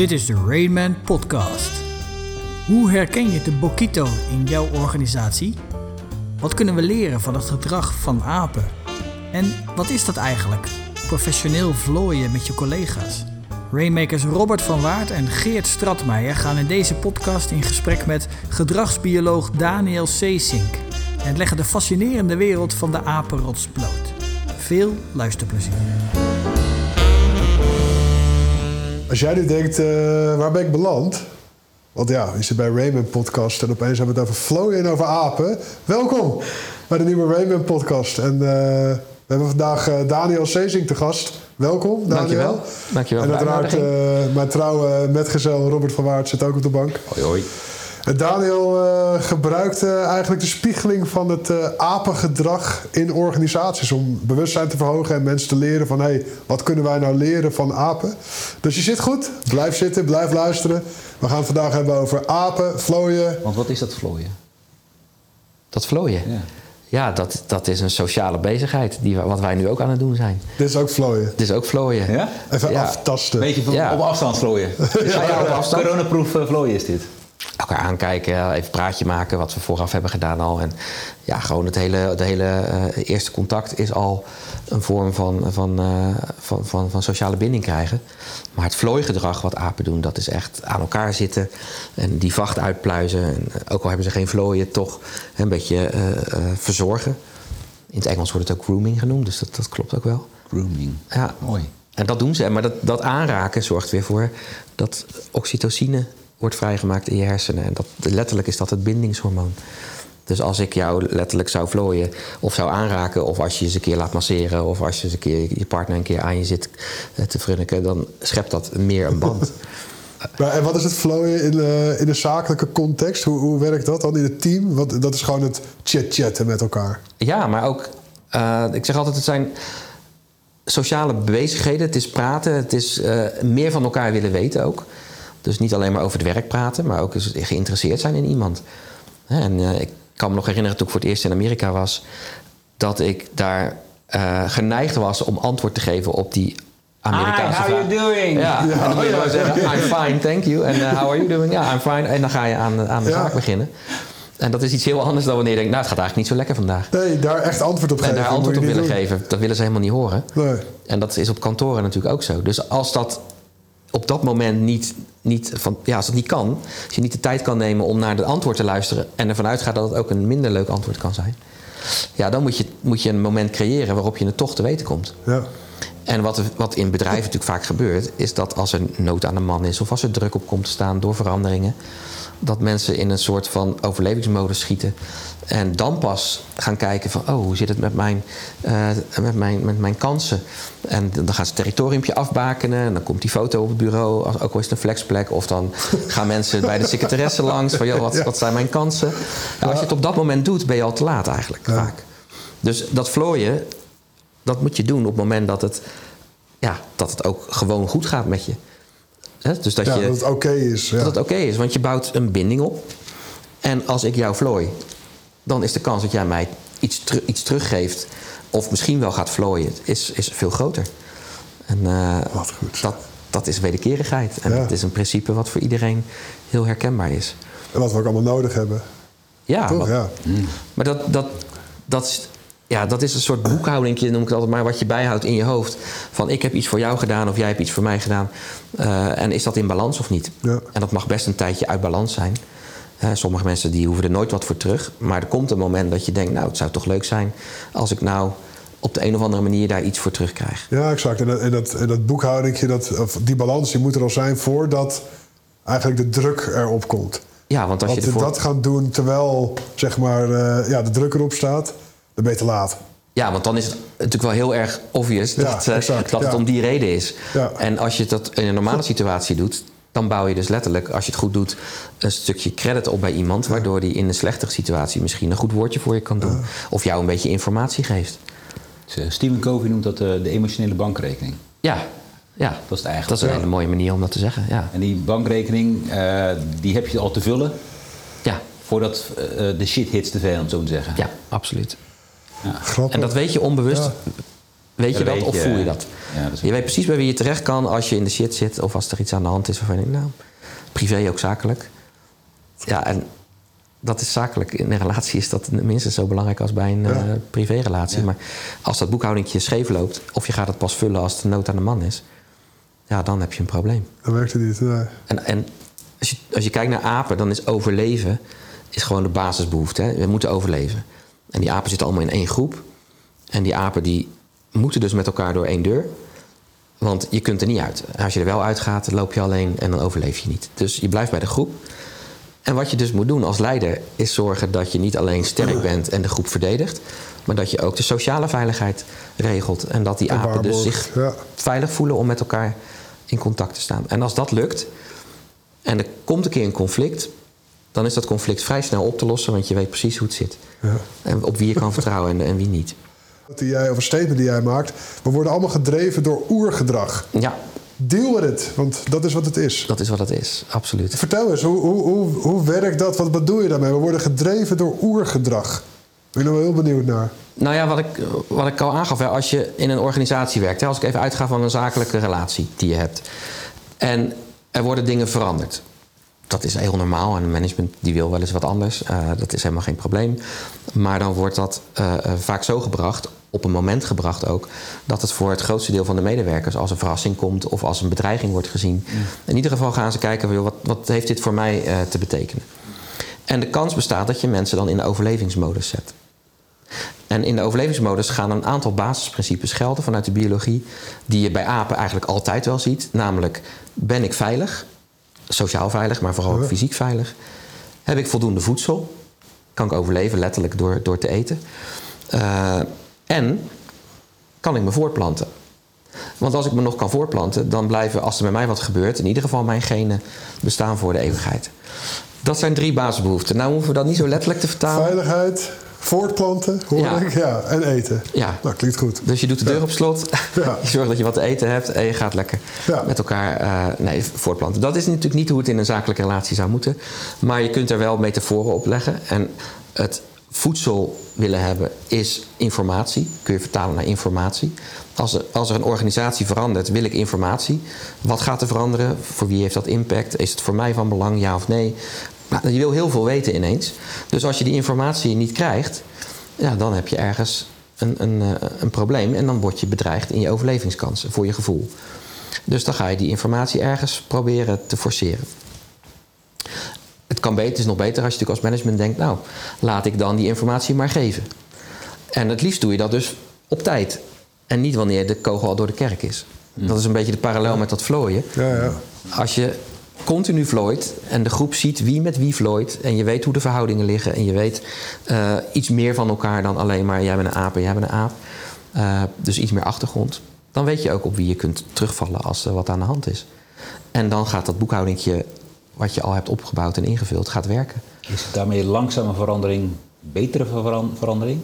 Dit is de Rainman Podcast. Hoe herken je de Bokito in jouw organisatie? Wat kunnen we leren van het gedrag van apen? En wat is dat eigenlijk? Professioneel vlooien met je collega's. Rainmakers Robert van Waard en Geert Stratmeijer gaan in deze podcast in gesprek met gedragsbioloog Daniel Seesink en leggen de fascinerende wereld van de apenrots bloot. Veel luisterplezier. Als jij nu denkt, eh, waar ben ik beland? Want ja, je zit bij Raymond Podcast en opeens hebben we het over vlooien en over apen. Welkom bij de nieuwe Raymond Podcast. En eh, we hebben vandaag eh, Daniel Sezing te gast. Welkom, Daniel. Dankjewel. Dankjewel En uiteraard mijn trouwe metgezel Robert van Waard zit ook op de bank. Hoi, hoi. En Daniel eh, gebruikt eh, eigenlijk de spiegeling van het eh, apengedrag in organisaties om bewustzijn te verhogen en mensen te leren van hé, hey, wat kunnen wij nou leren van apen? Dus je zit goed, blijf zitten, blijf luisteren. We gaan het vandaag hebben over apen, vlooien. Want wat is dat vlooien? Dat vlooien. Ja. Ja, dat, dat is een sociale bezigheid, die, wat wij nu ook aan het doen zijn. Dit is ook vlooien. Het is ook vlooien. Ja? Even Ja. aftasten. Beetje van- Ja. op afstand vlooien. Ja, ja, op afstand. Coronaproof eh, vlooien is dit. Elkaar aankijken, even een praatje maken, wat we vooraf hebben gedaan al. En ja, gewoon het hele, het hele eh, eerste contact is al een vorm van, van, eh, van, van, van sociale binding krijgen. Maar het vlooigedrag wat apen doen, dat is echt aan elkaar zitten en die vacht uitpluizen. En, eh, ook al hebben ze geen vlooien, toch een beetje verzorgen. In het Engels wordt het ook grooming genoemd, dus dat, dat klopt ook wel. Grooming. Ja. Mooi. En dat doen ze. Maar dat, dat aanraken zorgt weer voor dat oxytocine wordt vrijgemaakt in je hersenen. En dat, letterlijk is dat het bindingshormoon. Dus als ik jou letterlijk zou vlooien of zou aanraken... of als je eens een keer laat masseren... of als je eens een keer je partner een keer aan je zit eh, te frunniken... dan schept dat meer een band. Maar, en wat is het vlooien in, eh, in een zakelijke context? Hoe, hoe werkt dat dan in het team? Want dat is gewoon het chit-chatten met elkaar. Ja, maar ook, eh, ik zeg altijd, het zijn sociale bezigheden. Het is praten, het is eh, meer van elkaar willen weten ook. Dus niet alleen maar over het werk praten, maar ook geïnteresseerd zijn in iemand. Hè, En eh, ik kan me nog herinneren toen ik voor het eerst in Amerika was, dat ik daar eh, geneigd was om antwoord te geven op die Amerikaanse Hi, how vraag. you doing? Ja, en dan moet je Ja, gewoon ja, zeggen, ja. I'm fine, thank you. En eh, how are you doing? Ja, I'm fine. En dan ga je aan, aan de Ja. zaak beginnen. En dat is iets heel anders dan wanneer je denkt, nou, het gaat eigenlijk niet zo lekker vandaag. Nee, daar echt antwoord op En geven. daar moet antwoord op willen doen. geven, dat willen ze helemaal niet horen. Nee. En dat is op kantoren natuurlijk ook zo. Dus als dat op dat moment niet, niet, van, ja, als dat niet kan, als je niet de tijd kan nemen om naar het antwoord te luisteren en ervan uitgaat dat het ook een minder leuk antwoord kan zijn, ja, dan moet je, moet je een moment creëren waarop je het toch te weten komt. Ja. En wat, wat in bedrijven natuurlijk vaak gebeurt, is dat als er nood aan de man is of als er druk op komt te staan door veranderingen, dat mensen in een soort van overlevingsmodus schieten. En dan pas gaan kijken van, oh, hoe zit het met mijn, eh, met mijn, met mijn kansen? En dan gaan ze het territoriumpje afbakenen. En dan komt die foto op het bureau, als- ook al is het een flexplek. Of dan gaan mensen bij de secretaresse langs van, joh, wat, wat zijn mijn kansen? Nou, als je het op dat moment doet, ben je al te laat eigenlijk, vaak. Dus dat vlooien, dat moet je doen op het moment dat het, ja, dat het ook gewoon goed gaat met je. Hè? Dus dat Ja, je dat het oké is. Ja. dat het oké is. Want je bouwt een binding op. En als ik jou vlooi, dan is de kans dat jij mij iets, iets teruggeeft... of misschien wel gaat vlooien, is, is veel groter. En eh, Wat goed. Dat, dat is wederkerigheid. En dat is een principe wat voor iedereen heel herkenbaar is. En wat we ook allemaal nodig hebben. Ja, Toch? wat- Ja. maar dat, dat, dat, is, ja, dat is een soort boekhouding, noem ik het altijd maar, wat je bijhoudt in je hoofd. Van ik heb iets voor jou gedaan of jij hebt iets voor mij gedaan. Eh, en is dat in balans of niet? Ja. En dat mag best een tijdje uit balans zijn. Sommige mensen die hoeven er nooit wat voor terug. Maar er komt een moment dat je denkt, nou, het zou toch leuk zijn als ik nou op de een of andere manier daar iets voor terugkrijg. Ja, exact. En dat, en dat, en dat boekhoudingje, dat, of die balans, die moet er al zijn voordat eigenlijk de druk erop komt. Ja, want als Want je ervoor... dat gaan doen terwijl zeg maar, eh, ja, de druk erop staat, dan ben je te laat. Ja, want dan is het natuurlijk wel heel erg obvious dat, eh, exact, dat het ja. om die reden is. Ja. En als je dat in een normale situatie doet, dan bouw je dus letterlijk, als je het goed doet, een stukje credit op bij iemand, waardoor die in een slechtere situatie misschien een goed woordje voor je kan doen. Of jou een beetje informatie geeft. Dus, eh, Stephen Covey noemt dat eh, de emotionele bankrekening. Ja, ja. Dat is het Dat eigenlijk. is een hele mooie manier om dat te zeggen. Ja. En die bankrekening, eh, die heb je al te vullen Ja, voordat eh, de shit hits te veel, om zo te zeggen. ja absoluut. Grappig. En dat weet je onbewust. Ja. Weet je Dat dat weet of je, voel je dat? Ja, dat is je weet precies bij wie je terecht kan als je in de shit zit of als er iets aan de hand is waarvan je denkt, nou, privé ook zakelijk. Ja, en dat is zakelijk. In een relatie is dat minstens zo belangrijk als bij een Ja. eh, privérelatie. Ja. Maar als dat boekhoudingje scheef loopt, of je gaat het pas vullen als de nood aan de man is, ja, dan heb je een probleem. Dat werkt het niet. Nee. En, en als, je, als je kijkt naar apen, dan is overleven is gewoon de basisbehoefte. Hè? We moeten overleven. En die apen zitten allemaal in één groep. En die apen die moeten dus met elkaar door één deur. Want je kunt er niet uit. Als je er wel uitgaat, loop je alleen en dan overleef je niet. Dus je blijft bij de groep. En wat je dus moet doen als leider, is zorgen dat je niet alleen sterk bent en de groep verdedigt, maar dat je ook de sociale veiligheid regelt. En dat die En apen dus zich ja. veilig voelen om met elkaar in contact te staan. En als dat lukt, en er komt een keer een conflict, dan is dat conflict vrij snel op te lossen, want je weet precies hoe het zit. Ja. En op wie je kan vertrouwen en, en wie niet. Die jij, of een statement die jij maakt. We worden allemaal gedreven door oergedrag. Ja, Deal met het, want dat is wat het is. dat is wat het is, absoluut. Vertel eens, hoe, hoe, hoe, hoe werkt dat? Wat bedoel je daarmee? We worden gedreven door oergedrag. Ben ik nou wel heel benieuwd naar. Nou ja, wat ik, wat ik al aangaf, hè, als je in een organisatie werkt, hè, als ik even uitga van een zakelijke relatie die je hebt, en er worden dingen veranderd. Dat is heel normaal en management die wil wel eens wat anders. Eh, dat is helemaal geen probleem. Maar dan wordt dat eh, eh, vaak zo gebracht, op een moment gebracht ook, dat het voor het grootste deel van de medewerkers als een verrassing komt of als een bedreiging wordt gezien. In ieder geval gaan ze kijken, van, joh, wat, wat heeft dit voor mij te betekenen? En de kans bestaat dat je mensen dan in de overlevingsmodus zet. En in de overlevingsmodus gaan een aantal basisprincipes gelden vanuit de biologie, die je bij apen eigenlijk altijd wel ziet. Namelijk, ben ik veilig? Sociaal veilig, maar vooral ook fysiek veilig. Heb ik voldoende voedsel? Kan ik overleven, letterlijk door, door te eten? Eh, en kan ik me voortplanten? Want als ik me nog kan voortplanten, dan blijven, als er bij mij wat gebeurt, in ieder geval mijn genen bestaan voor de eeuwigheid. Dat zijn drie basisbehoeften. Nou hoeven we dat niet zo letterlijk te vertalen. Veiligheid, voortplanten, hoor Ja. ik. Ja, en eten. Ja. Nou, klinkt goed. Dus je doet de deur op slot. Ja. Je zorgt dat je wat te eten hebt en je gaat lekker Ja. met elkaar eh, nee, voortplanten. Dat is natuurlijk niet hoe het in een zakelijke relatie zou moeten. Maar je kunt er wel metaforen op leggen. En het voedsel willen hebben is informatie. Kun je vertalen naar informatie. Als er, als er een organisatie verandert, wil ik informatie. Wat gaat er veranderen? Voor wie heeft dat impact? Is het voor mij van belang, ja of nee? Nou, je wil heel veel weten ineens. Dus als je die informatie niet krijgt, ja, dan heb je ergens een, een, eh, een probleem. En dan word je bedreigd in je overlevingskansen, voor je gevoel. Dus dan ga je die informatie ergens proberen te forceren. Het kan beter, is nog beter als je natuurlijk als management denkt... nou, laat ik dan die informatie maar geven. En het liefst doe je dat dus op tijd. En niet wanneer de kogel al door de kerk is. Dat is een beetje de parallel met dat vlooien. Ja, ja. Als je continu vlooit en de groep ziet wie met wie vlooit... en je weet hoe de verhoudingen liggen... en je weet eh, iets meer van elkaar dan alleen maar... jij bent een aap en jij bent een aap. eh, dus iets meer achtergrond. Dan weet je ook op wie je kunt terugvallen als er wat aan de hand is. En dan gaat dat boekhoudingje wat je al hebt opgebouwd en ingevuld, gaat werken. Is daarmee langzame verandering betere veran- verandering?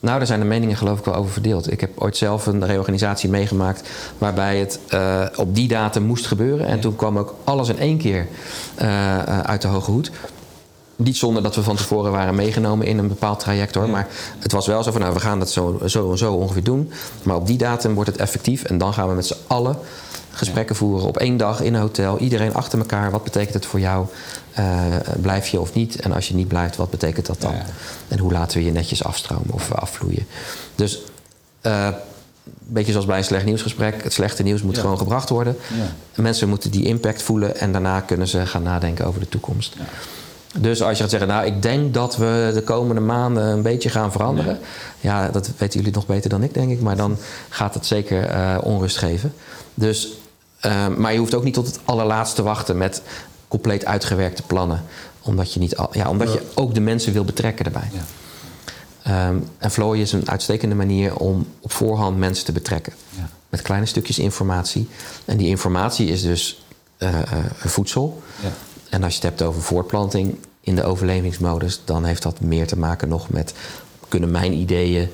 Nou, daar zijn de meningen geloof ik wel over verdeeld. Ik heb ooit zelf een reorganisatie meegemaakt waarbij het eh, op die datum moest gebeuren. En toen kwam ook alles in één keer eh, eh, uit de hoge hoed. Niet zonder dat we van tevoren waren meegenomen in een bepaald traject hoor. Maar het was wel zo van, nou, we gaan dat zo, zo en zo ongeveer doen. Maar op die datum wordt het effectief. En dan gaan we met z'n allen gesprekken voeren op één dag in een hotel. Iedereen achter elkaar. Wat betekent het voor jou? Eh, blijf je of niet? En als je niet blijft, wat betekent dat dan? Ja, ja. En hoe laten we je netjes afstromen of afvloeien? Dus eh, een beetje zoals bij een slecht nieuwsgesprek. Het slechte nieuws moet Ja. gewoon gebracht worden. Ja. Mensen moeten die impact voelen en daarna kunnen ze gaan nadenken over de toekomst. Dus als je gaat zeggen, nou, ik denk dat we de komende maanden een beetje gaan veranderen. Ja, dat weten jullie nog beter dan ik, denk ik. Maar dan gaat het zeker eh, onrust geven. Dus, eh, maar je hoeft ook niet tot het allerlaatste te wachten met compleet uitgewerkte plannen. Omdat je, niet al, ja, omdat je ook de mensen wil betrekken erbij. Ja. Ehm, en Flowy is een uitstekende manier om op voorhand mensen te betrekken. Ja. Met kleine stukjes informatie. En die informatie is dus eh, voedsel. Ja. En als je het hebt over voortplanting in de overlevingsmodus, dan heeft dat meer te maken nog met kunnen mijn ideeën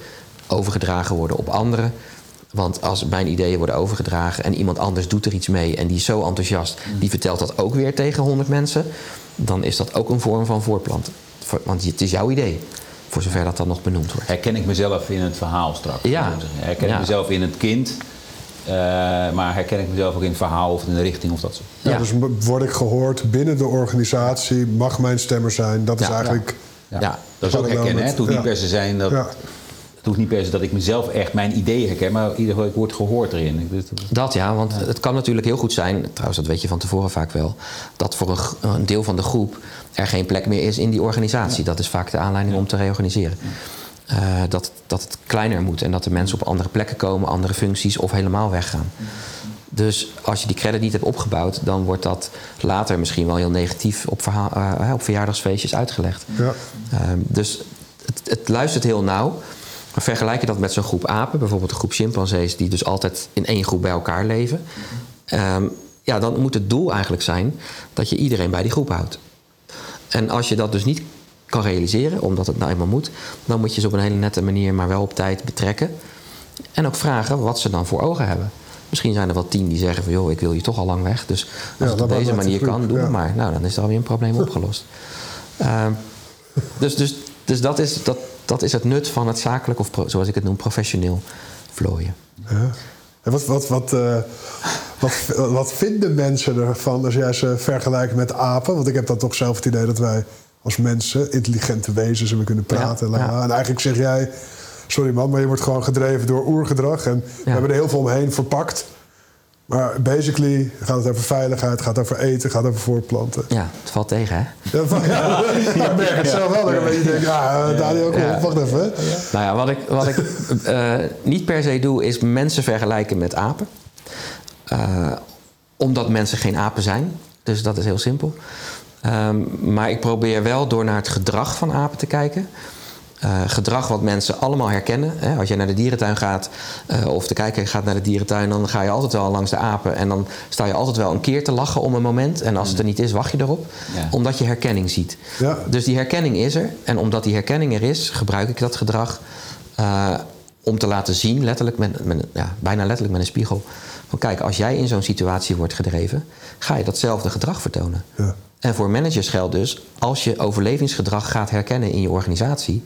overgedragen worden op anderen. Want als mijn ideeën worden overgedragen en iemand anders doet er iets mee en die is zo enthousiast, die vertelt dat ook weer tegen 100 mensen, dan is dat ook een vorm van voortplanten. Voor- Want het is jouw idee, voor zover dat dan nog benoemd wordt. Herken ik mezelf in het verhaal straks? Ja. Herken Ja. ik mezelf in het kind Eh, maar herken ik mezelf ook in het verhaal of in de richting of dat soort. Ja, Ja. Dus word ik gehoord binnen de organisatie, mag mijn stemmer zijn. Dat is Ja. eigenlijk. Ja. Ja. Dat is ook herkennen. Hè? met- Het hoeft niet ja. per se zijn dat. Het hoeft niet per se dat ik mezelf echt mijn ideeën herken, maar in ieder geval ik word gehoord erin. Dat ja, want het kan natuurlijk heel goed zijn, trouwens dat weet je van tevoren vaak wel, dat voor een, deel van de groep er geen plek meer is in die organisatie. Dat is vaak de aanleiding om te reorganiseren. Eh, dat, dat het kleiner moet en dat de mensen op andere plekken komen, andere functies of helemaal weggaan. Dus als je die credit niet hebt opgebouwd, dan wordt dat later misschien wel heel negatief op, verhaal, eh, op verjaardagsfeestjes uitgelegd. Ja. Ehm, dus het, het luistert heel nauw. Vergelijk je dat met zo'n groep apen, bijvoorbeeld een groep chimpansees die dus altijd in één groep bij elkaar leven. Ehm, ja, dan moet het doel eigenlijk zijn dat je iedereen bij die groep houdt. En als je dat dus niet kan realiseren, omdat het nou eenmaal moet, dan moet je ze op een hele nette manier, maar wel op tijd betrekken. En ook vragen wat ze dan voor ogen hebben. Misschien zijn er wel tien die zeggen van joh, ik wil je toch al lang weg. Dus als Ja, het op deze manier kan, goed, doe ja. het maar. Nou, dan is er alweer een probleem opgelost. Ehm, dus dus, dus dat, is, dat, dat is het nut van het zakelijk, of zoals ik het noem, professioneel vlooien. Ja. En wat, wat, wat, eh, wat, wat vinden mensen ervan als jij ze vergelijkt met apen? Want ik heb dan toch zelf het idee dat wij als mensen intelligente wezens en we kunnen praten. Ja, ja. En eigenlijk zeg jij, sorry man, maar je wordt gewoon gedreven door oergedrag. En we hebben er heel veel omheen verpakt. Maar basically gaat het over veiligheid, gaat over eten, gaat over voortplanten. Ja, het valt tegen, hè? Ja, van- ja, ik merk het zelf wel. Dat ik een beetje denk, ja, eh, Daniel, kom Ja. op, wacht even. Nou ja, wat ik, wat ik eh, niet per se doe, is mensen vergelijken met apen. Eh, omdat mensen geen apen zijn. Dus dat is heel simpel. Ehm, maar ik probeer wel door naar het gedrag van apen te kijken. Eh, gedrag wat mensen allemaal herkennen. Hè. Als je naar de dierentuin gaat eh, of de kijker gaat naar de dierentuin, dan ga je altijd wel langs de apen. En dan sta je altijd wel een keer te lachen om een moment. En als het er niet is, wacht je erop. Ja. Omdat je herkenning ziet. Ja. Dus die herkenning is er. En omdat die herkenning er is, gebruik ik dat gedrag eh, om te laten zien, letterlijk met, met, ja, bijna letterlijk met een spiegel. Van kijk, als jij in zo'n situatie wordt gedreven, ga je datzelfde gedrag vertonen. Ja. En voor managers geldt dus, als je overlevingsgedrag gaat herkennen in je organisatie,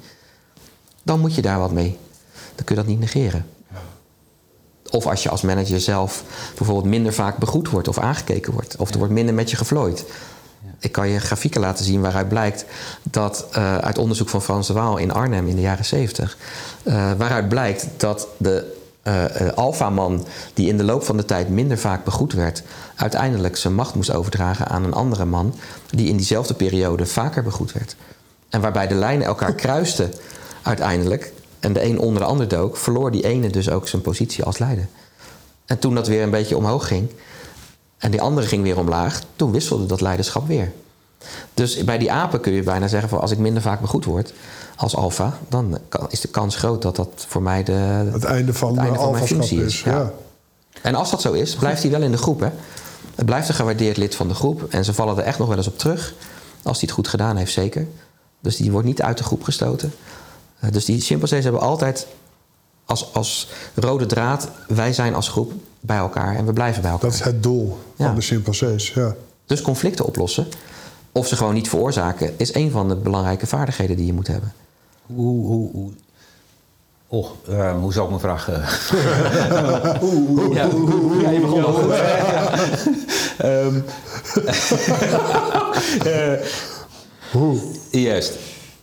dan moet je daar wat mee. Dan kun je dat niet negeren. Of als je als manager zelf bijvoorbeeld minder vaak begroet wordt of aangekeken wordt. Of er wordt minder met je geflooid. Ik kan je grafieken laten zien waaruit blijkt dat eh, uit onderzoek van Frans de Waal in Arnhem in de jaren 70, eh, waaruit blijkt dat de eh eh, alfaman die in de loop van de tijd minder vaak begroet werd, uiteindelijk zijn macht moest overdragen aan een andere man die in diezelfde periode vaker begroet werd. En waarbij de lijnen elkaar kruisten uiteindelijk en de een onder de ander dook, verloor die ene dus ook zijn positie als leider. En toen dat weer een beetje omhoog ging en die andere ging weer omlaag, toen wisselde dat leiderschap weer. Dus bij die apen kun je bijna zeggen van als ik minder vaak begroet word als alfa, dan is de kans groot dat dat voor mij de, Het einde van het de einde van mijn functie is. is. Ja. En als dat zo is, blijft hij wel in de groep. Hè? Het blijft een gewaardeerd lid van de groep. En ze vallen er echt nog wel eens op terug. Als hij het goed gedaan heeft, zeker. Dus die wordt niet uit de groep gestoten. Eh, dus die chimpansees hebben altijd als, als rode draad... wij zijn als groep bij elkaar en we blijven bij elkaar. Dat is het doel Ja. van de chimpansees. Ja. Dus conflicten oplossen, of ze gewoon niet veroorzaken... is een van de belangrijke vaardigheden die je moet hebben. Hoe, hoe, hoe, oh, eh, hoe zou ik mijn vraag... eh, hoe, hoe, Ja, je begon al goed. Ehm, eh, Hoe? Juist.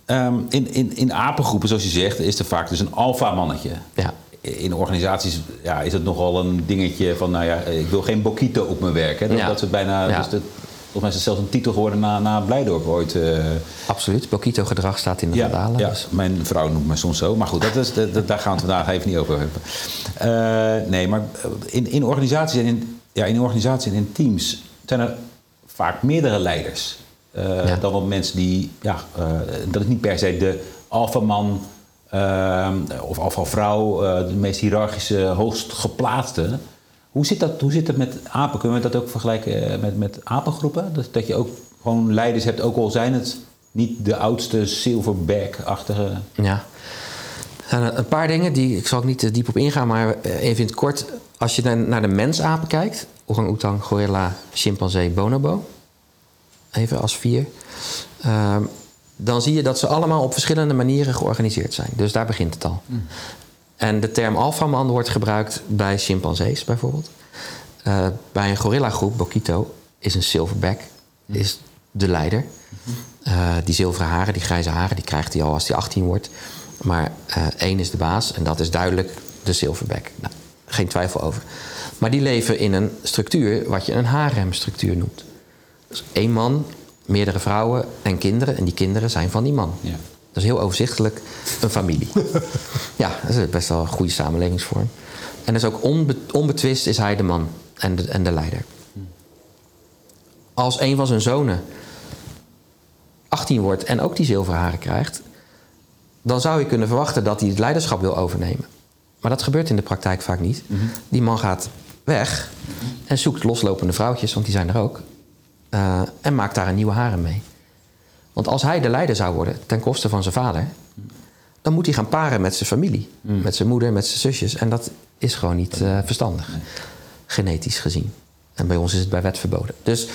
Ehm, in, in, in apengroepen, zoals je zegt, is er vaak dus een alfa-mannetje. Ja. In organisaties ja, is het nogal een dingetje van, nou ja, ik wil geen Bokito op mijn werk. Hè. Dat, Ja. dat bijna, Ja. dus dat, volgens mij is het zelfs een titel geworden na, na Blijdorp ooit. eh. Absoluut. Bokito-gedrag staat in de ja, vandalen. ja, dus- mijn vrouw noemt me soms zo. Maar goed, dat is, dat, daar gaan we het vandaag even niet over hebben. Eh, nee, maar in, in organisaties en in, ja, in organisaties en in teams zijn er vaak meerdere leiders. Eh, Ja. Dan wel mensen die, ja, eh, dat is niet per se de alfaman eh, of alfavrouw, de meest hiërarchische, hoogst geplaatste. Hoe zit, dat, hoe zit dat met apen? Kunnen we dat ook vergelijken met, met apengroepen? Dat, dat je ook gewoon leiders hebt, ook al zijn het niet de oudste silverback-achtige... Ja. Nou, een paar dingen, die, ik zal ook niet te diep op ingaan, maar even in het kort. Als je naar de mensapen kijkt, orang-oetang, gorilla, chimpansee, bonobo. Even als vier. Ehm, dan zie je dat ze allemaal op verschillende manieren georganiseerd zijn. Dus daar begint het al. En de term alfaman wordt gebruikt bij chimpansees bijvoorbeeld. Uh, bij een gorillagroep, Bokito, is een silverback is de leider. Uh, die zilveren haren, die grijze haren, die krijgt hij al als hij 18 wordt. Maar uh, één is de baas en dat is duidelijk de silverback. Nou, geen twijfel over. Maar die leven in een structuur wat je een haremstructuur noemt. Dus één man, meerdere vrouwen en kinderen. En die kinderen zijn van die man. Ja. Dat is heel overzichtelijk een familie. ja, dat is best wel een goede samenlevingsvorm. En dus ook onbe onbetwist is hij de man en de, en de leider. Als een van zijn zonen 18 wordt en ook die zilveren haren krijgt, dan zou je kunnen verwachten dat hij het leiderschap wil overnemen. Maar dat gebeurt in de praktijk vaak niet. Mhm. Die man gaat weg en zoekt loslopende vrouwtjes, want die zijn er ook. Uh, en maakt daar een nieuwe harem mee. Want als hij de leider zou worden ten koste van zijn vader, dan moet hij gaan paren met zijn familie. Mhm. Met zijn moeder, met zijn zusjes. En dat is gewoon niet uh, verstandig, genetisch gezien. En bij ons is het bij wet verboden. Dus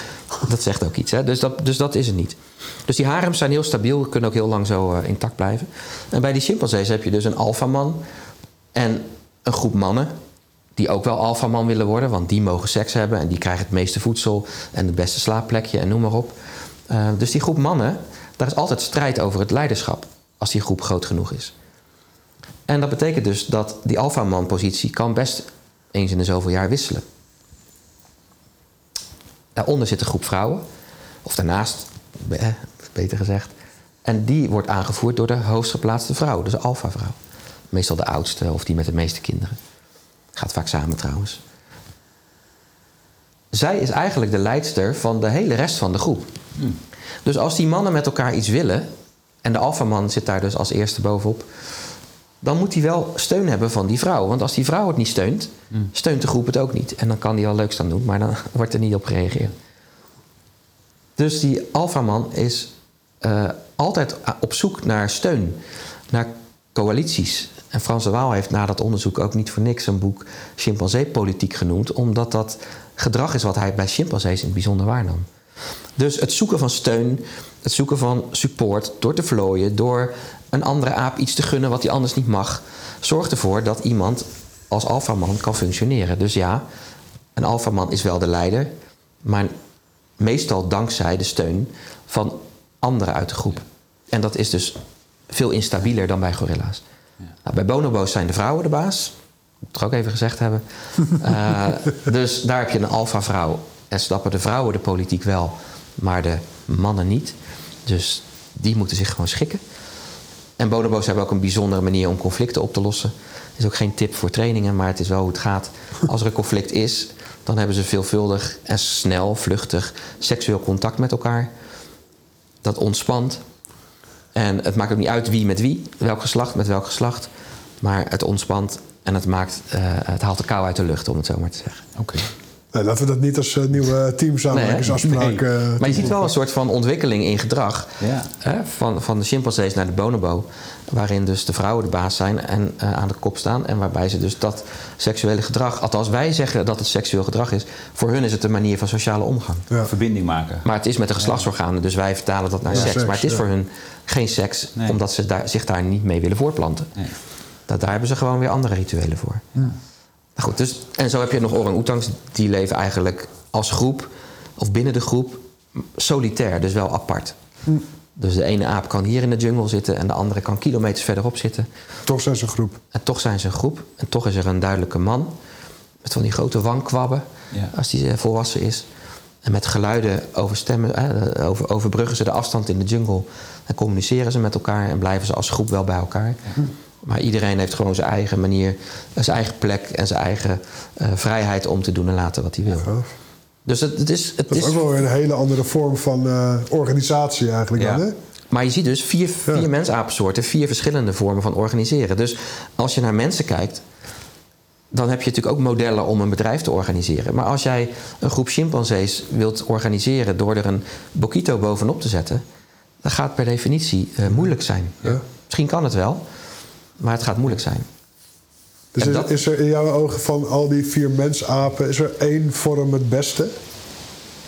dat zegt ook iets. Hè? Dus, dat, dus dat is het niet. Dus die harems zijn heel stabiel, kunnen ook heel lang zo uh, intact blijven. En bij die chimpansees heb je dus een alfaman en een groep mannen die ook wel alfaman willen worden, want die mogen seks hebben en die krijgen het meeste voedsel en het beste slaapplekje en noem maar op. Uh, dus die groep mannen, daar is altijd strijd over het leiderschap als die groep groot genoeg is. En dat betekent dus dat die alfaman-positie kan best eens in de zoveel jaar wisselen. Daaronder zit een groep vrouwen, of daarnaast, beter gezegd. En die wordt aangevoerd door de hoogstgeplaatste vrouw, dus de alfa-vrouw. Meestal de oudste of die met de meeste kinderen. Gaat vaak samen trouwens. Zij is eigenlijk de leidster van de hele rest van de groep. Hmm. Dus als die mannen met elkaar iets willen, en de alfaman zit daar dus als eerste bovenop, dan moet hij wel steun hebben van die vrouw. Want als die vrouw het niet steunt, Hmm. steunt de groep het ook niet. En dan kan die al leuks aan doen, maar dan wordt er niet op gereageerd. Dus die alfaman is uh, altijd op zoek naar steun, naar coalities. En Frans de Waal heeft na dat onderzoek ook niet voor niks een boek chimpansee-politiek genoemd, omdat dat gedrag is wat hij bij chimpansees in het bijzonder waarnam. Dus het zoeken van steun, het zoeken van support door te vlooien, door een andere aap iets te gunnen wat hij anders niet mag, zorgt ervoor dat iemand als alfaman kan functioneren. Dus ja, een alfaman is wel de leider, maar meestal dankzij de steun van anderen uit de groep. En dat is dus veel instabieler dan bij gorilla's. Nou, bij bonobo's zijn de vrouwen de baas. Moet ik ook even gezegd hebben. uh, dus daar heb je een alfa-vrouw. En snappen de vrouwen de politiek wel, maar de mannen niet. Dus die moeten zich gewoon schikken. En bonobo's hebben ook een bijzondere manier om conflicten op te lossen. is ook geen tip voor trainingen, maar het is wel hoe het gaat. Als er een conflict is, dan hebben ze veelvuldig en snel, vluchtig seksueel contact met elkaar. Dat ontspant. En het maakt ook niet uit wie met wie, welk geslacht met welk geslacht. Maar het ontspant en het, maakt, uh, het haalt de kou uit de lucht, om het zo maar te zeggen. Oké. Nee, laten we dat niet als uh, nieuwe teamsamenwerkingsafspraak... Nee, uh, maar je ziet wel een soort van ontwikkeling in gedrag. Ja. Hè, van, van de chimpansees naar de bonobo. Waarin dus de vrouwen de baas zijn en uh, aan de kop staan. En waarbij ze dus dat seksuele gedrag... Althans, wij zeggen dat het seksueel gedrag is. Voor hun is het een manier van sociale omgang. Ja. Verbinding maken. Maar het is met de geslachtsorganen. Dus wij vertalen dat naar Ja, seks. seks, Maar het is ja. voor hun geen seks. Nee. Omdat ze daar, zich daar niet mee willen voortplanten. Nee. Dat, daar hebben ze gewoon weer andere rituelen voor. Nou goed, dus, en zo heb je nog orang-oetangs. Die leven eigenlijk als groep, of binnen de groep, solitair. Dus wel apart. Dus de ene aap kan hier in de jungle zitten... en de andere kan kilometers verderop zitten. Toch zijn ze een groep. En toch zijn ze een groep. En toch is er een duidelijke man. Met van die grote wangkwabben. Ja. Als die eh, volwassen is. En met geluiden overstemmen, eh, over, overbruggen ze de afstand in de jungle. En communiceren ze met elkaar. En blijven ze als groep wel bij elkaar. Maar iedereen heeft gewoon zijn eigen manier, zijn eigen plek en zijn eigen eh, vrijheid om te doen en laten wat hij wil. Dus het, het is. Het Dat is is ook wel weer een hele andere vorm van eh, organisatie eigenlijk Ja. dan, hè? Maar je ziet dus vier, vier Ja. mensapensoorten, vier verschillende vormen van organiseren. Dus als je naar mensen kijkt, dan heb je natuurlijk ook modellen om een bedrijf te organiseren. Maar als jij een groep chimpansees wilt organiseren door er een bokito bovenop te zetten, dan gaat het per definitie eh, moeilijk zijn. Ja. Misschien kan het wel, maar het gaat moeilijk zijn. Dus is, dat- is er in jouw ogen van al die vier mensapen... is er één vorm het beste?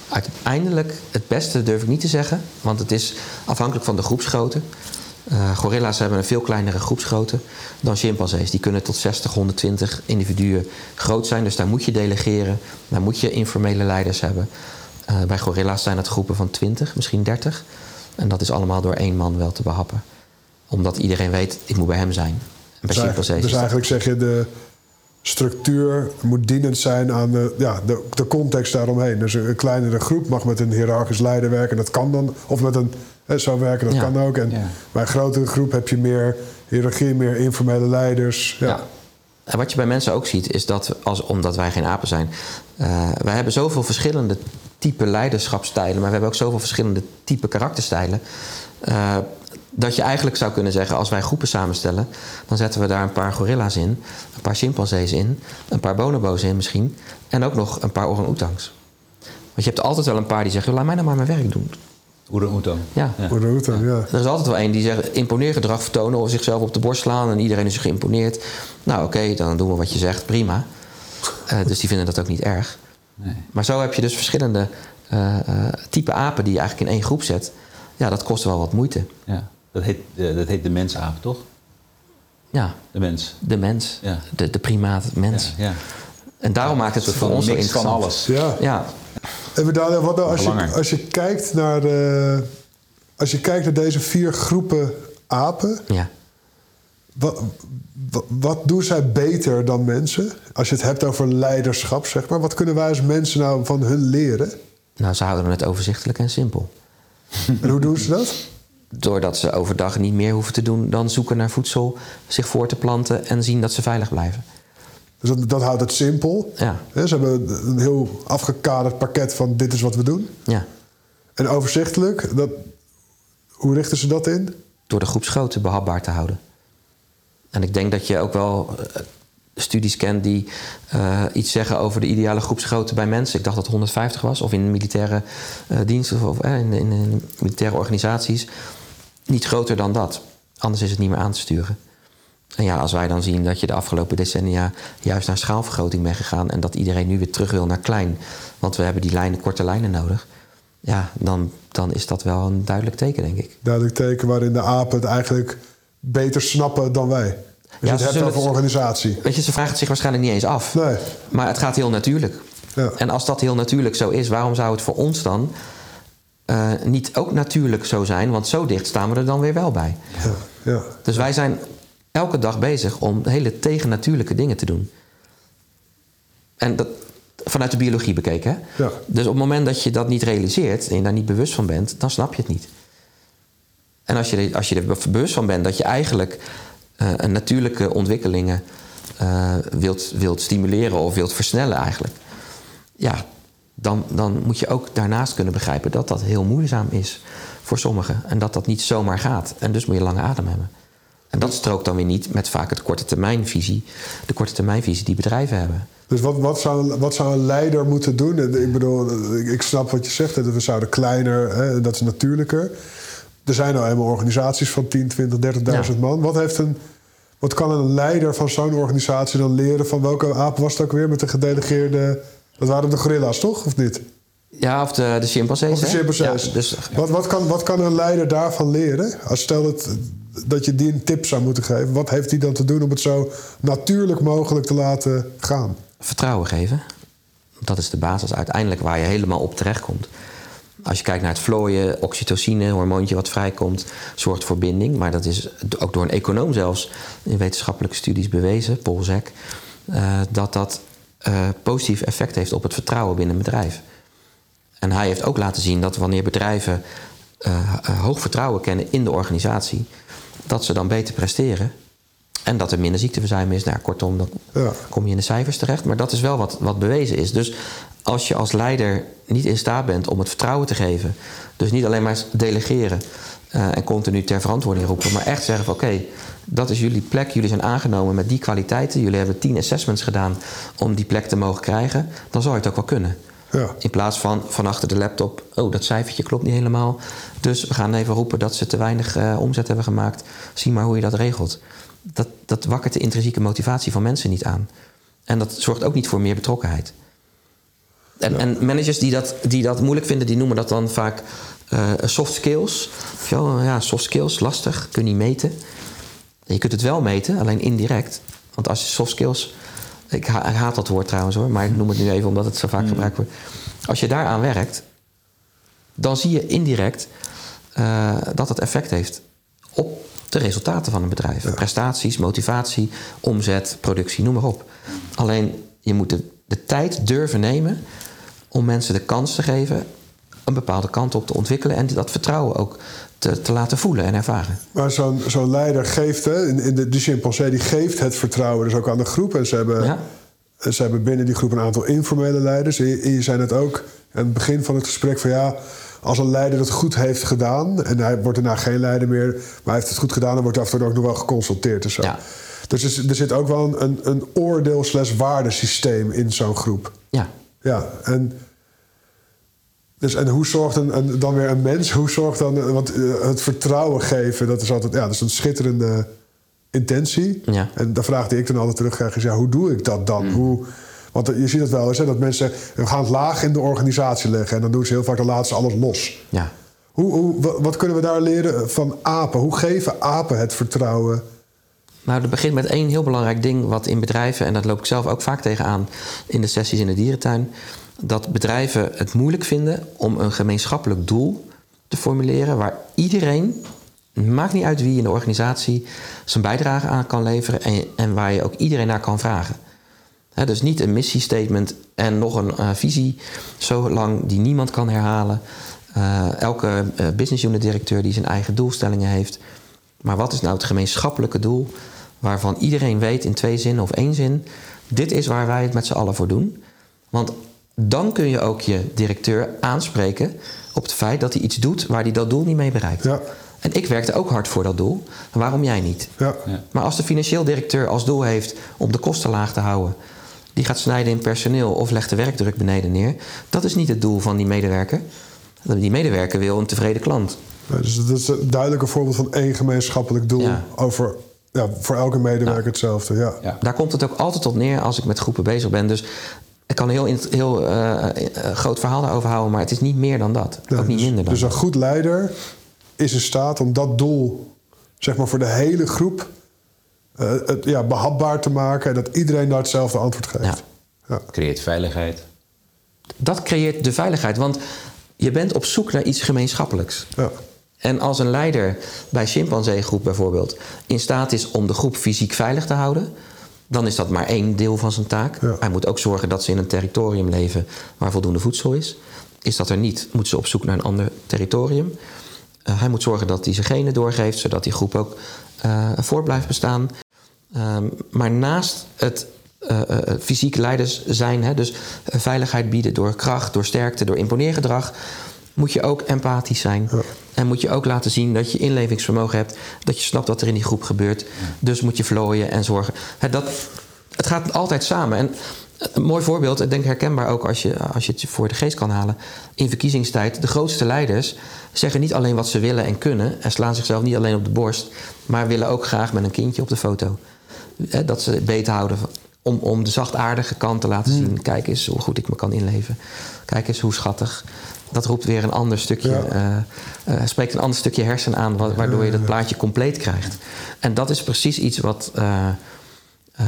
Uiteindelijk, het beste durf ik niet te zeggen, want het is afhankelijk van de groepsgrootte. Uh, gorilla's hebben een veel kleinere groepsgrootte dan chimpansees. Die kunnen tot 60, 120 individuen groot zijn. Dus daar moet je delegeren. Daar moet je informele leiders hebben. Uh, bij gorilla's zijn het groepen van 20, misschien 30. En dat is allemaal door één man wel te behappen. Omdat iedereen weet, ik moet bij hem zijn. En bij Dus, eigenlijk, dus eigenlijk zeg je de structuur moet dienend zijn aan de, ja, de, de context daaromheen. Dus een kleinere groep mag met een hiërarchisch leider werken. Dat kan dan. Of met een hè, zo werken, dat Ja. kan ook. En Ja. bij een grotere groep heb je meer hiërarchie, meer informele leiders. Ja. Ja. En wat je bij mensen ook ziet, is dat, als, omdat wij geen apen zijn, eh, wij hebben zoveel verschillende type leiderschapstijlen, maar we hebben ook zoveel verschillende type karakterstijlen. eh, dat je eigenlijk zou kunnen zeggen, als wij groepen samenstellen, dan zetten we daar een paar gorilla's in, een paar chimpansees in, een paar bonobo's in misschien, en ook nog een paar orang-oetangs. Want je hebt altijd wel een paar die zeggen, laat mij nou maar mijn werk doen. Oerang-oetang. Ja. Doet dat? Ja. Er is altijd wel één die zegt imponeergedrag vertonen of zichzelf op de borst slaan en iedereen is geïmponeerd. Nou oké, dan doen we wat je zegt, prima. Eh, dus die vinden dat ook niet erg. Nee. Maar zo heb je dus verschillende eh, eh, type apen die je eigenlijk in één groep zet. Ja, dat kost wel wat moeite. Ja. Dat, heet, de, dat heet de mensaap, toch? Ja, De mens. de mens, Ja. de, de primaat, mens. Ja, ja. En daarom maakt het voor ons zo mix van interessant. alles. Ja. Ja, Even Daniel, wat nou als, je, als je kijkt naar de, als je kijkt naar deze vier groepen apen, ja. wat, wat, wat doen zij beter dan mensen? Als je het hebt over leiderschap, zeg maar. Wat kunnen wij als mensen nou van hun leren? Nou, ze houden het overzichtelijk en simpel. En hoe doen ze dat? Doordat ze overdag niet meer hoeven te doen dan zoeken naar voedsel, zich voor te planten en zien dat ze veilig blijven. Dus dat, dat houdt het simpel. Ja, Ze hebben een heel afgekaderd pakket van dit is wat we doen. ja. En overzichtelijk, dat, hoe richten ze dat in? door de groepsgrootte behapbaar te houden. En ik denk dat je ook wel eh, studies kent die eh, iets zeggen over de ideale groepsgrootte bij mensen. Ik dacht dat het 150 was, of in militaire eh, diensten of in, in, in militaire organisaties. Niet groter dan dat. Anders is het niet meer aan te sturen. En ja, als wij dan zien dat je de afgelopen decennia juist naar schaalvergroting bent gegaan en dat iedereen nu weer terug wil naar klein, want we hebben die lijnen, korte lijnen nodig. Ja, dan, dan is dat wel een duidelijk teken, denk ik. Duidelijk teken waarin de apen het eigenlijk beter snappen dan wij. Je Ja, het hebt zullen over organisatie. Weet je, ze vragen het zich waarschijnlijk niet eens af. Nee. Maar het gaat heel natuurlijk. Ja. En als dat heel natuurlijk zo is, waarom zou het voor ons dan eh, niet ook natuurlijk zo zijn? Want zo dicht staan we er dan weer wel bij. Ja, ja. Dus wij zijn elke dag bezig om hele tegennatuurlijke dingen te doen. En dat vanuit de biologie bekeken. Hè? Ja. Dus op het moment dat je dat niet realiseert en je daar niet bewust van bent, dan snap je het niet. En als je, er- als je er bewust van bent dat je eigenlijk eh, een natuurlijke ontwikkelingen eh, wilt, wilt stimuleren of wilt versnellen eigenlijk. Ja, dan, dan moet je ook daarnaast kunnen begrijpen dat dat heel moeizaam is voor sommigen. En dat dat niet zomaar gaat. En dus moet je lange adem hebben. En dat strookt dan weer niet met vaak het korte termijnvisie, de korte termijnvisie die bedrijven hebben. Dus wat, wat, zou, wat zou een leider moeten doen? En Ik bedoel, ik, snap wat je zegt. dat We zouden kleiner, hè, dat is natuurlijker. Er zijn nou eenmaal organisaties van 10, 20, 30.000 Ja. man. Wat, heeft een, wat kan een leider van zo'n organisatie dan leren? Van welke aap was het ook weer met de gedelegeerde... Dat waren de gorilla's, toch? Of niet? Ja, of de, de chimpansees. Of de chimpansees. Ja, dus, Wat, wat, kan, wat kan een leider daarvan leren? Als stel dat, dat je die een tip zou moeten geven. Wat heeft hij dan te doen om het zo natuurlijk mogelijk te laten gaan? vertrouwen geven. Dat is de basis uiteindelijk waar je helemaal op terechtkomt. Als je kijkt naar het vlooien, oxytocine, hormoontje wat vrijkomt, zorgt voor binding. Maar dat is ook door een econoom zelfs in wetenschappelijke studies bewezen, Paul Zek, eh, dat dat eh, positief effect heeft op het vertrouwen binnen een bedrijf. En hij heeft ook laten zien dat wanneer bedrijven eh, eh, hoog vertrouwen kennen in de organisatie, dat ze dan beter presteren. En dat er minder ziekteverzuim is. Nou, kortom, dan Ja. kom je in de cijfers terecht. Maar dat is wel wat, wat bewezen is. Dus als je als leider niet in staat bent om het vertrouwen te geven, dus niet alleen maar delegeren eh, en continu ter verantwoording roepen, maar echt zeggen van oké, dat is jullie plek, jullie zijn aangenomen met die kwaliteiten, jullie hebben tien assessments gedaan om die plek te mogen krijgen, dan zal je het ook wel kunnen. Ja. In plaats van van achter de laptop, oh dat cijfertje klopt niet helemaal, dus we gaan even roepen dat ze te weinig eh, omzet hebben gemaakt, zie maar hoe je dat regelt. Dat, dat wakkert de intrinsieke motivatie van mensen niet aan. En dat zorgt ook niet voor meer betrokkenheid. En, en managers die dat, die dat moeilijk vinden, die noemen dat dan vaak eh, soft skills. Ja, soft skills, lastig, kun je niet meten. Je kunt het wel meten, alleen indirect. Want als je soft skills. Ik, ha- ik haat dat woord trouwens hoor, maar ik noem het nu even omdat het zo vaak gebruikt wordt. Als je daaraan werkt, dan zie je indirect eh, dat het effect heeft op de resultaten van een bedrijf. Prestaties, motivatie, omzet, productie, noem maar op. Alleen je moet de, de tijd durven nemen om mensen de kans te geven een bepaalde kant op te ontwikkelen en dat vertrouwen ook te, te laten voelen en ervaren. Maar zo'n zo'n leider geeft, hè, in, in de, chimpansee, die geeft het vertrouwen dus ook aan de groep. En ze hebben, Ja. ze hebben binnen die groep een aantal informele leiders. En je, je zei het ook aan het begin van het gesprek van ja, als een leider het goed heeft gedaan, en hij wordt daarna geen leider meer, maar hij heeft het goed gedaan, dan wordt af en toe ook nog wel geconsulteerd en zo. Ja. Dus er, zit- ook wel een, een, een oordeel slash waardesysteem in zo'n groep. Ja, Ja, en, dus, en hoe zorgt een, een- dan weer een mens, hoe zorgt dan, want eh, het vertrouwen geven, dat is altijd, ja, dat is een schitterende intentie. Ja. En de vraag die ik dan altijd terugkrijg is, ja, hoe doe ik dat dan? Hoe, want je ziet het wel eens, hè, dat mensen we gaan het laag in de organisatie leggen en dan doen ze heel vaak, dan laten ze alles los. ja. Hoe, hoe, wa- wat kunnen we daar leren van apen? Hoe geven apen het vertrouwen? Nou, dat begint met één heel belangrijk ding wat in bedrijven, en dat loop ik zelf ook vaak tegenaan in de sessies in de dierentuin, dat bedrijven het moeilijk vinden om een gemeenschappelijk doel te formuleren waar iedereen, maakt niet uit wie in de organisatie, zijn bijdrage aan kan leveren en, en waar je ook iedereen naar kan vragen. Dus niet een missiestatement en nog een eh, visie, zo lang die niemand kan herhalen. Eh, elke eh, business unit directeur die zijn eigen doelstellingen heeft. Maar wat is nou het gemeenschappelijke doel waarvan iedereen weet in twee zinnen of één zin: dit is waar wij het met z'n allen voor doen? Want dan kun je ook je directeur aanspreken op het feit dat hij iets doet waar hij dat doel niet mee bereikt. Ja. En ik werkte ook hard voor dat doel. Waarom jij niet? Ja. Ja. Maar als de financieel directeur als doel heeft om de kosten laag te houden, die gaat snijden in personeel of legt de werkdruk beneden neer, dat is niet het doel van die medewerker. Die medewerker wil een tevreden klant. Ja, dus dat is een duidelijke voorbeeld van één gemeenschappelijk doel Ja. over, ja, voor elke medewerker hetzelfde. Ja. Ja. Daar komt het ook altijd op neer als ik met groepen bezig ben. Dus ik kan een heel, heel eh, eh, groot verhaal daarover houden, maar het is niet meer dan dat. Ja, ook niet dus, minder dan dus een goed leider is in staat om dat doel, zeg maar voor de hele groep, eh, het, ja, behapbaar te maken en dat iedereen daar hetzelfde antwoord geeft. Ja. Ja. Creëert veiligheid. Dat creëert de veiligheid, want je bent op zoek naar iets gemeenschappelijks. Ja. En als een leider bij chimpanseegroep bijvoorbeeld in staat is om de groep fysiek veilig te houden, dan is dat maar één deel van zijn taak. Ja. Hij moet ook zorgen dat ze in een territorium leven waar voldoende voedsel is. Is dat er niet, moet ze op zoek naar een ander territorium. Eh, hij moet zorgen dat hij zijn genen doorgeeft, zodat die groep ook eh voort blijft bestaan. Ehm, maar naast het eh, eh, fysiek leiders zijn, hè, dus veiligheid bieden door kracht, door sterkte, door imponeergedrag, moet je ook empathisch zijn. En moet je ook laten zien dat je inlevingsvermogen hebt, dat je snapt wat er in die groep gebeurt. Dus moet je vlooien en zorgen. Hè, dat, het gaat altijd samen. En een mooi voorbeeld, ik denk herkenbaar ook als je, als je het voor de geest kan halen. In verkiezingstijd, de grootste leiders zeggen niet alleen wat ze willen en kunnen... en slaan zichzelf niet alleen op de borst... maar willen ook graag met een kindje op de foto. Dat ze beter houden om, om de zachtaardige kant te laten zien. Kijk eens hoe goed ik me kan inleven. Kijk eens hoe schattig. Dat roept weer een ander stukje, Ja. eh, eh, spreekt een ander stukje hersen aan... wa- waardoor je dat plaatje compleet krijgt. En dat is precies iets wat... eh, eh,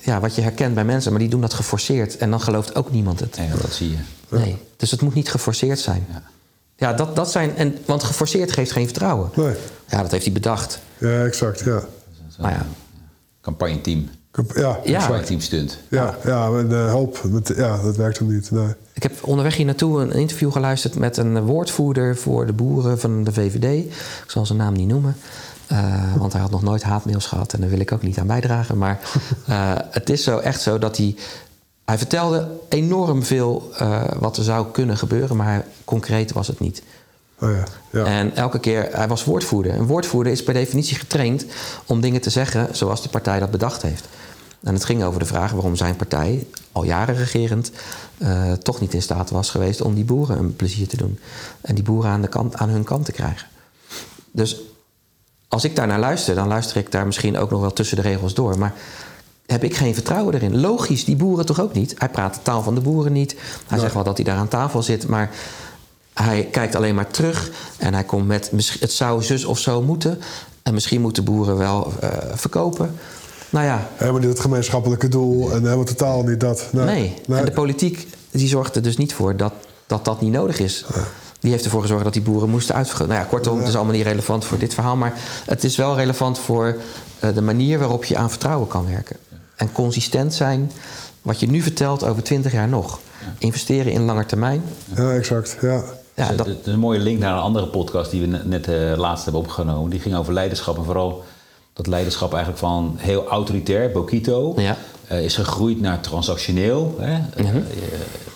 ja, wat je herkent bij mensen, maar die doen dat geforceerd. En dan gelooft ook niemand het. Ja, dat zie je. Nee, dus het moet niet geforceerd zijn. Ja. Ja, dat, dat zijn. En, want geforceerd geeft geen vertrouwen. Nee. Ja, dat heeft hij bedacht. ja, exact. Ja. Maar ja, Campagneteam. Ja, Ja. Stunt. ja, ja en, eh, help. Met, ja, dat werkt hem niet. Nee. ik heb onderweg hier naartoe een interview geluisterd met een woordvoerder voor de boeren van de VVD. Ik zal zijn naam niet noemen. eh, want hij had nog nooit haatmails gehad en daar wil ik ook niet aan bijdragen. Maar eh, het is zo echt zo dat hij. Hij vertelde enorm veel eh, wat er zou kunnen gebeuren, maar concreet was het niet. Oh ja. Ja. En elke keer, hij was woordvoerder. Een woordvoerder is per definitie getraind om dingen te zeggen zoals de partij dat bedacht heeft. En het ging over de vraag waarom zijn partij, al jaren regerend, eh, toch niet in staat was geweest om die boeren een plezier te doen. En die boeren aan, de kant, aan hun kant te krijgen. Dus als ik daar naar luister, dan luister ik daar misschien ook nog wel tussen de regels door. Maar heb ik geen vertrouwen erin. Logisch, die boeren toch ook niet. Hij praat de taal van de boeren niet. Hij zegt wel dat hij daar aan tafel zit, maar hij kijkt alleen maar terug en hij komt met het zou zus of zo moeten. En misschien moeten boeren wel eh, verkopen. Nou ja, Helemaal niet het gemeenschappelijke doel en helemaal totaal niet dat. Nee. nee. En de politiek die zorgt er dus niet voor dat dat, dat niet nodig is. Die heeft ervoor gezorgd dat die boeren moesten uitvergroten. Nou ja, kortom, het is allemaal niet relevant voor dit verhaal. Maar het is wel relevant voor eh, de manier waarop je aan vertrouwen kan werken. En consistent zijn, wat je nu vertelt over twintig jaar nog. Investeren in langer termijn. Ja, exact. Ja. Ja, Dus dat, Het is een mooie link naar een andere podcast die we net, eh, laatst hebben opgenomen. Die ging over leiderschap en vooral dat leiderschap eigenlijk van heel autoritair, Bokito, Ja. eh, is gegroeid naar transactioneel. Hè? Eh,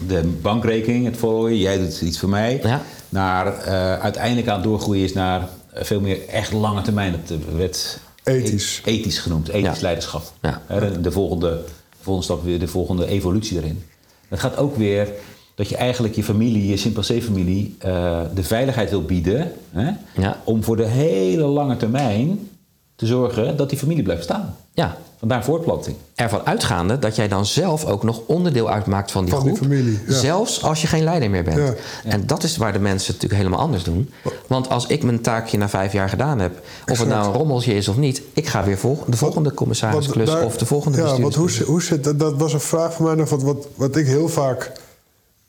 de bankrekening, het volgen, jij doet iets voor mij. Ja. Naar eh, uiteindelijk aan het doorgroeien is naar eh, veel meer echt lange termijn. Dat eh, werd Ethisch. e- ethisch genoemd, ethisch Ja. leiderschap. De, de volgende, de volgende stap weer, de volgende evolutie erin. Het gaat ook weer dat je eigenlijk je familie, je chimpansee-familie, eh, de veiligheid wil bieden. Hè? Ja. Om voor de hele lange termijn te zorgen dat die familie blijft staan. ja, Vandaar voortplanting. ervan uitgaande dat jij dan zelf ook nog onderdeel uitmaakt van die Van die groep. familie, ja. Zelfs als je geen leider meer bent. Ja. En dat is waar de mensen het natuurlijk helemaal anders doen. Want als ik mijn taakje na vijf jaar gedaan heb, of het nou een rommeltje is of niet, ik ga weer vol, de volgende commissarisklus daar- of de volgende Ja, want hoe, hoe zit dat? Dat was een vraag van mij nog. Wat, wat, wat ik heel vaak.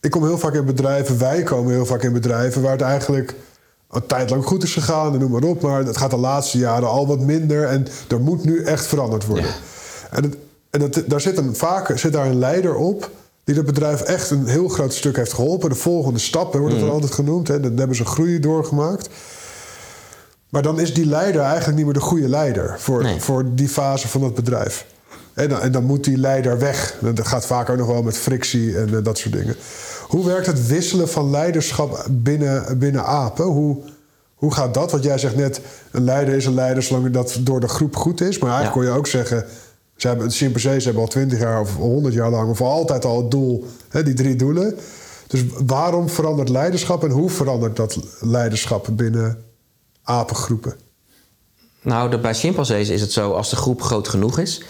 Ik kom heel vaak in bedrijven, wij komen heel vaak in bedrijven waar het eigenlijk een tijd lang goed is gegaan en noem maar op. Maar het gaat de laatste jaren al wat minder en er moet nu echt veranderd worden. En, het, en het, daar zit, een, vaak zit daar een leider op die het bedrijf echt een heel groot stuk heeft geholpen. De volgende stap hè, wordt het dan altijd genoemd. Hè. Dan hebben ze groei doorgemaakt. Maar dan is die leider eigenlijk niet meer de goede leider voor, Nee. voor die fase van het bedrijf. En dan, en dan moet die leider weg. En Dat gaat vaak ook nog wel met frictie en eh, dat soort dingen. Hoe werkt het wisselen van leiderschap binnen, binnen apen? Hoe, hoe gaat dat? Want jij zegt net, een leider is een leider zolang dat door de groep goed is. Maar eigenlijk Ja. kon je ook zeggen... Ze hebben, de chimpansees hebben al twintig jaar of honderd jaar lang... of altijd al het doel, hè, die drie doelen. Dus waarom verandert leiderschap... en hoe verandert dat leiderschap binnen apengroepen? Nou, bij chimpansees is het zo als de groep groot genoeg is.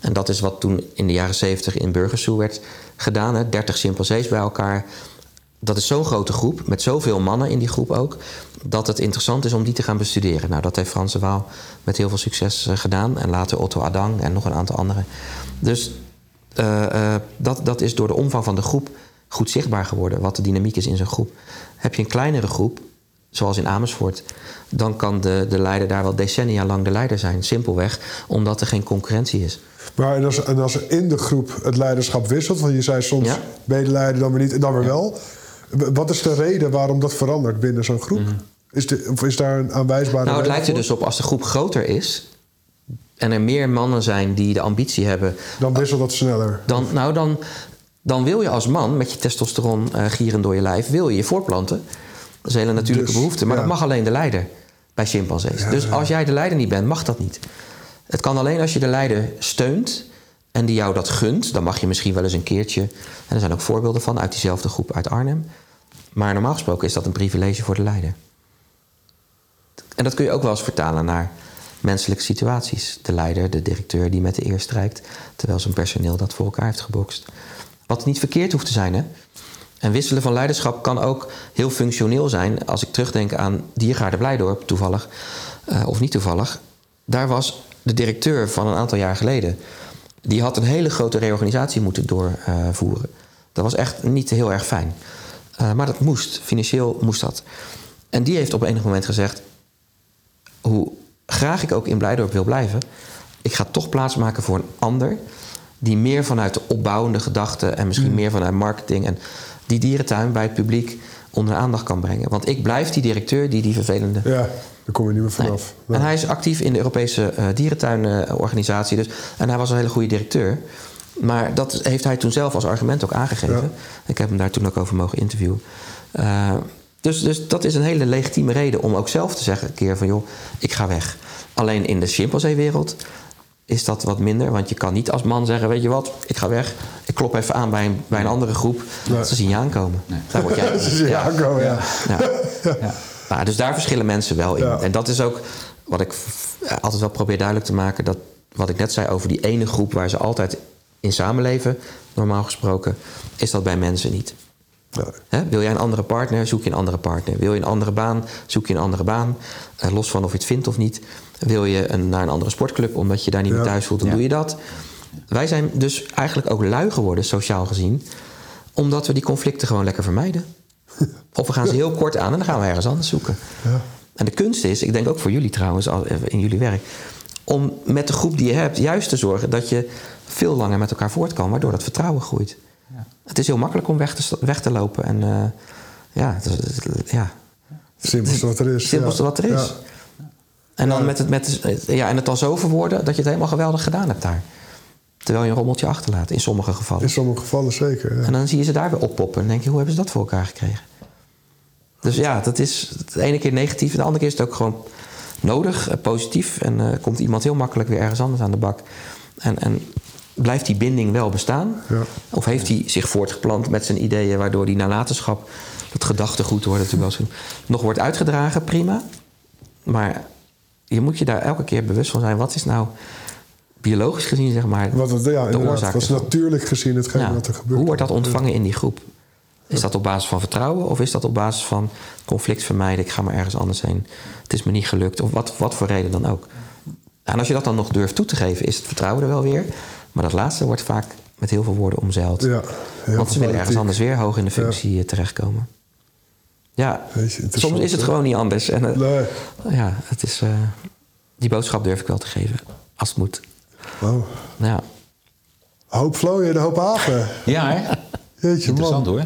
En dat is wat toen in de jaren 70 in Burgersoe werd gedaan. Hè, 30 chimpansees bij elkaar. Dat is zo'n grote groep, met zoveel mannen in die groep ook, dat het interessant is om die te gaan bestuderen. Nou, dat heeft Frans de Waal met heel veel succes eh, gedaan. En later Otto Adang en nog een aantal anderen. Dus eh, eh, dat, dat is door de omvang van de groep goed zichtbaar geworden, wat de dynamiek is in zo'n groep. Heb je een kleinere groep, zoals in Amersfoort, dan kan de, de leider daar wel decennia lang de leider zijn. Simpelweg omdat er geen concurrentie is. Maar en als, en als er in de groep het leiderschap wisselt... want je zei soms Ja. ben je de leider, dan weer niet, en dan weer wel... wat is de reden waarom dat verandert binnen zo'n groep? Is, de, of is daar een aanwijsbare Mhm. Nou, het lijkt er dus op als de groep groter is en er meer mannen zijn die de ambitie hebben, Dan wisselt dat sneller. dan, nou, dan, dan wil je als man met je testosteron eh gierend door je lijf, wil je je voortplanten. Dat is een hele natuurlijke Dus, behoefte, maar ja. dat mag alleen de leider bij chimpansees. dus als jij de leider niet bent, mag dat niet. Het kan alleen als je de leider steunt en die jou dat gunt. Dan mag je misschien wel eens een keertje. En er zijn ook voorbeelden van uit diezelfde groep uit Arnhem. Maar normaal gesproken is dat een privilege voor de leider. En dat kun je ook wel eens vertalen naar menselijke situaties. De leider, de directeur die met de eer strijkt, terwijl zijn personeel dat voor elkaar heeft gebokst. Wat niet verkeerd hoeft te zijn, hè? En wisselen van leiderschap kan ook heel functioneel zijn. Als ik terugdenk aan Diergaarde Blijdorp, toevallig, eh, of niet toevallig. Daar was de directeur van een aantal jaar geleden. Die had een hele grote reorganisatie moeten doorvoeren. dat was echt niet heel erg fijn. Eh, maar dat moest, financieel moest dat. En die heeft op enig moment gezegd: hoe graag ik ook in Blijdorp wil blijven, ik ga toch plaatsmaken voor een ander die meer vanuit de opbouwende gedachten en misschien meer vanuit marketing en die dierentuin bij het publiek onder de aandacht kan brengen. Want ik blijf die directeur die die vervelende. Ja, daar kom je niet meer Nee. vanaf. En hij is actief in de Europese eh, dierentuinorganisatie. Dus, en hij was een hele goede directeur. Maar dat heeft hij toen zelf als argument ook aangegeven. Ja. Ik heb hem daar toen ook over mogen interviewen. Eh, dus, dus dat is een hele legitieme reden om ook zelf te zeggen... een keer van, joh, ik ga weg. Alleen in de chimpansee-wereld is dat wat minder. Want je kan niet als man zeggen, weet je wat, ik ga weg. Ik klop even aan bij een, bij een andere groep. Nee. Ze zien je aankomen. Daar word jij... Ze zien je aankomen, ja. Ja. Nou, dus daar verschillen mensen wel in. Ja. En dat is ook wat ik altijd wel probeer duidelijk te maken: dat wat ik net zei over die ene groep waar ze altijd in samenleven, normaal gesproken, is dat bij mensen niet. Nee. Hè? Wil jij een andere partner, zoek je een andere partner. Wil je een andere baan, zoek je een andere baan. Eh, los van of je het vindt of niet. Wil je een, naar een andere sportclub omdat je daar niet meer Ja. thuis voelt, dan Ja. doe je dat. Wij zijn dus eigenlijk ook lui geworden, sociaal gezien, omdat we die conflicten gewoon lekker vermijden. Of we gaan ze heel kort aan en dan gaan we ergens anders zoeken. Ja. En de kunst is, ik denk ook voor jullie trouwens, al- eh, in jullie werk, om met de groep die je hebt juist te zorgen dat je veel langer met elkaar voort kan, waardoor dat vertrouwen groeit. Het is heel makkelijk om weg te, weg te lopen en eh, ja, het ja, simpelste wat er is. simpelste ja. wat er is. En dan met het, met, ja, en het dan zo verwoorden dat je het helemaal geweldig gedaan hebt daar. Terwijl je een rommeltje achterlaat, in sommige gevallen. In sommige gevallen zeker. Ja. En dan zie je ze daar weer oppoppen. En denk je, hoe hebben ze dat voor elkaar gekregen? Dus ja, dat is de ene keer negatief. En de andere keer is het ook gewoon nodig, eh, positief. En eh, komt iemand heel makkelijk weer ergens anders aan de bak. En, en blijft die binding wel bestaan? Ja. Of heeft hij zich voortgeplant met zijn ideeën... waardoor die nalatenschap, dat gedachtegoed wordt natuurlijk wel eens... nog wordt uitgedragen, prima. Maar je moet je daar elke keer bewust van zijn. Wat is nou biologisch gezien, zeg maar, Wat, wat, ja, de oorzaak was ervan? natuurlijk gezien hetgeen wat er gebeurt. Hoe wordt dat ontvangen in die groep? Is dat op basis van vertrouwen of is dat op basis van conflict vermijden? Ik ga maar ergens anders heen. Het is me niet gelukt. Of wat, wat voor reden dan ook. En als je dat dan nog durft toe te geven, is het vertrouwen er wel weer. Maar dat laatste wordt vaak met heel veel woorden omzeild. Ja, Want ze willen ergens anders weer hoog in de functie eh, terechtkomen. Ja, je, soms is het hè? gewoon niet anders. En, eh, Nee. ja, het is, eh, die boodschap durf ik wel te geven. Als het moet. Wow. Ja. Hoop vlooien, de hoop apen. Ja, hè? Jeetje, Interessant man. hoor.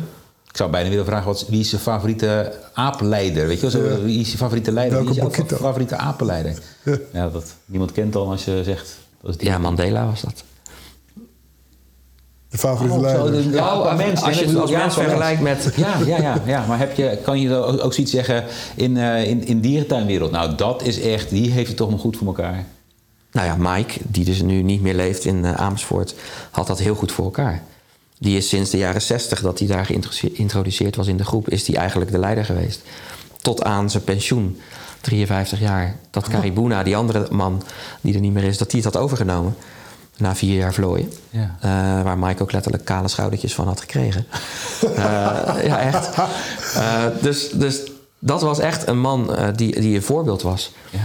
Ik zou bijna willen vragen, wat, wie is je favoriete aapleider? Weet je wel, Ja. wie is je favoriete leider? Welke wie is jouw Bokito? favoriete apenleider? Ja. Ja, dat niemand kent dan als je zegt... Dat is die. ja, Mandela was dat. De favoriete Oh, zo, leider. de- ja, Oh, een mens. als je het als mens als vergelijkt met- Ja, ja, ja, ja. maar heb je, kan je ook, ook zoiets zeggen in, eh in, in dierentuinwereld? Nou, dat is echt... Die heeft het toch nog goed voor elkaar. Nou ja, Mike, die dus nu niet meer leeft in eh, Amersfoort, had dat heel goed voor elkaar. Die is sinds de jaren 60 dat hij daar geïntroduceerd was in de groep, is die eigenlijk de leider geweest. Tot aan zijn pensioen, 53 jaar. Dat Caribuna, die andere man die er niet meer is, dat die het had overgenomen. Na vier jaar vlooien. Ja. Eh, waar Mike ook letterlijk kale schoudertjes van had gekregen. Eh, ja, echt. Eh, dus, dus dat was echt een man die, die een voorbeeld was. Ja.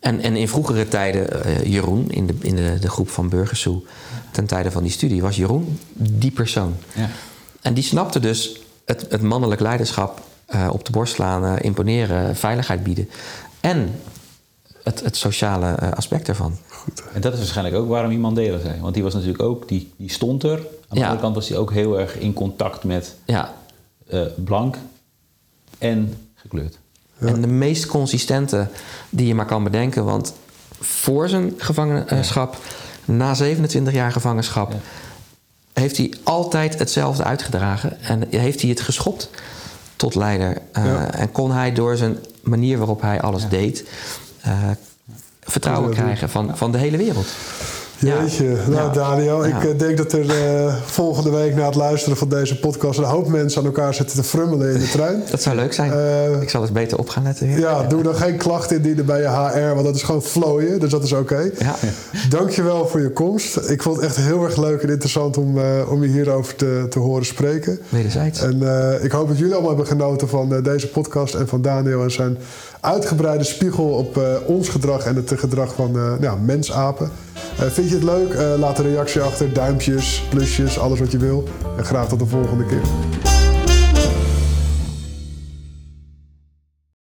En, en in vroegere tijden, Jeroen, in, de, in de, de groep van Burgersoe, ten tijde van die studie, was Jeroen die persoon. Ja. En die snapte dus het, het mannelijk leiderschap op de borst slaan, imponeren, veiligheid bieden. En het, het sociale eh, aspect ervan. En dat is waarschijnlijk ook waarom hij Mandela zei. Want die was natuurlijk ook... Die, die stond er. Aan de Ja. andere kant was hij ook heel erg in contact met Ja. eh, blank en gekleurd. En de meest consistente die je maar kan bedenken. Want voor zijn gevangenschap, na 27 jaar gevangenschap, heeft hij altijd hetzelfde uitgedragen. En heeft hij het geschopt tot leider. Eh, Ja. En kon hij door zijn manier waarop hij alles deed, eh, vertrouwen krijgen van, van de hele wereld. Ja. Jeetje, nou Ja. Daniel, Ja. ik eh, denk dat er eh, volgende week na het luisteren van deze podcast een hoop mensen aan elkaar zitten te frummelen in de trein. Dat zou leuk zijn. Ik zal eens beter op gaan letten. Ja, doe dan geen klachten indienen bij je HR, want dat is gewoon vlooien, dus dat is oké. Ja. Dankjewel voor je komst. Ik vond het echt heel erg leuk en interessant om, eh, om je hierover te, te horen spreken. Wederzijds. En eh, ik hoop dat jullie allemaal hebben genoten van eh, deze podcast en van Daniel en zijn uitgebreide spiegel op eh, ons gedrag en het gedrag van eh ja, mensapen. Eh, vind je het leuk? Laat een reactie achter, duimpjes, plusjes, alles wat je wil. En graag tot de volgende keer.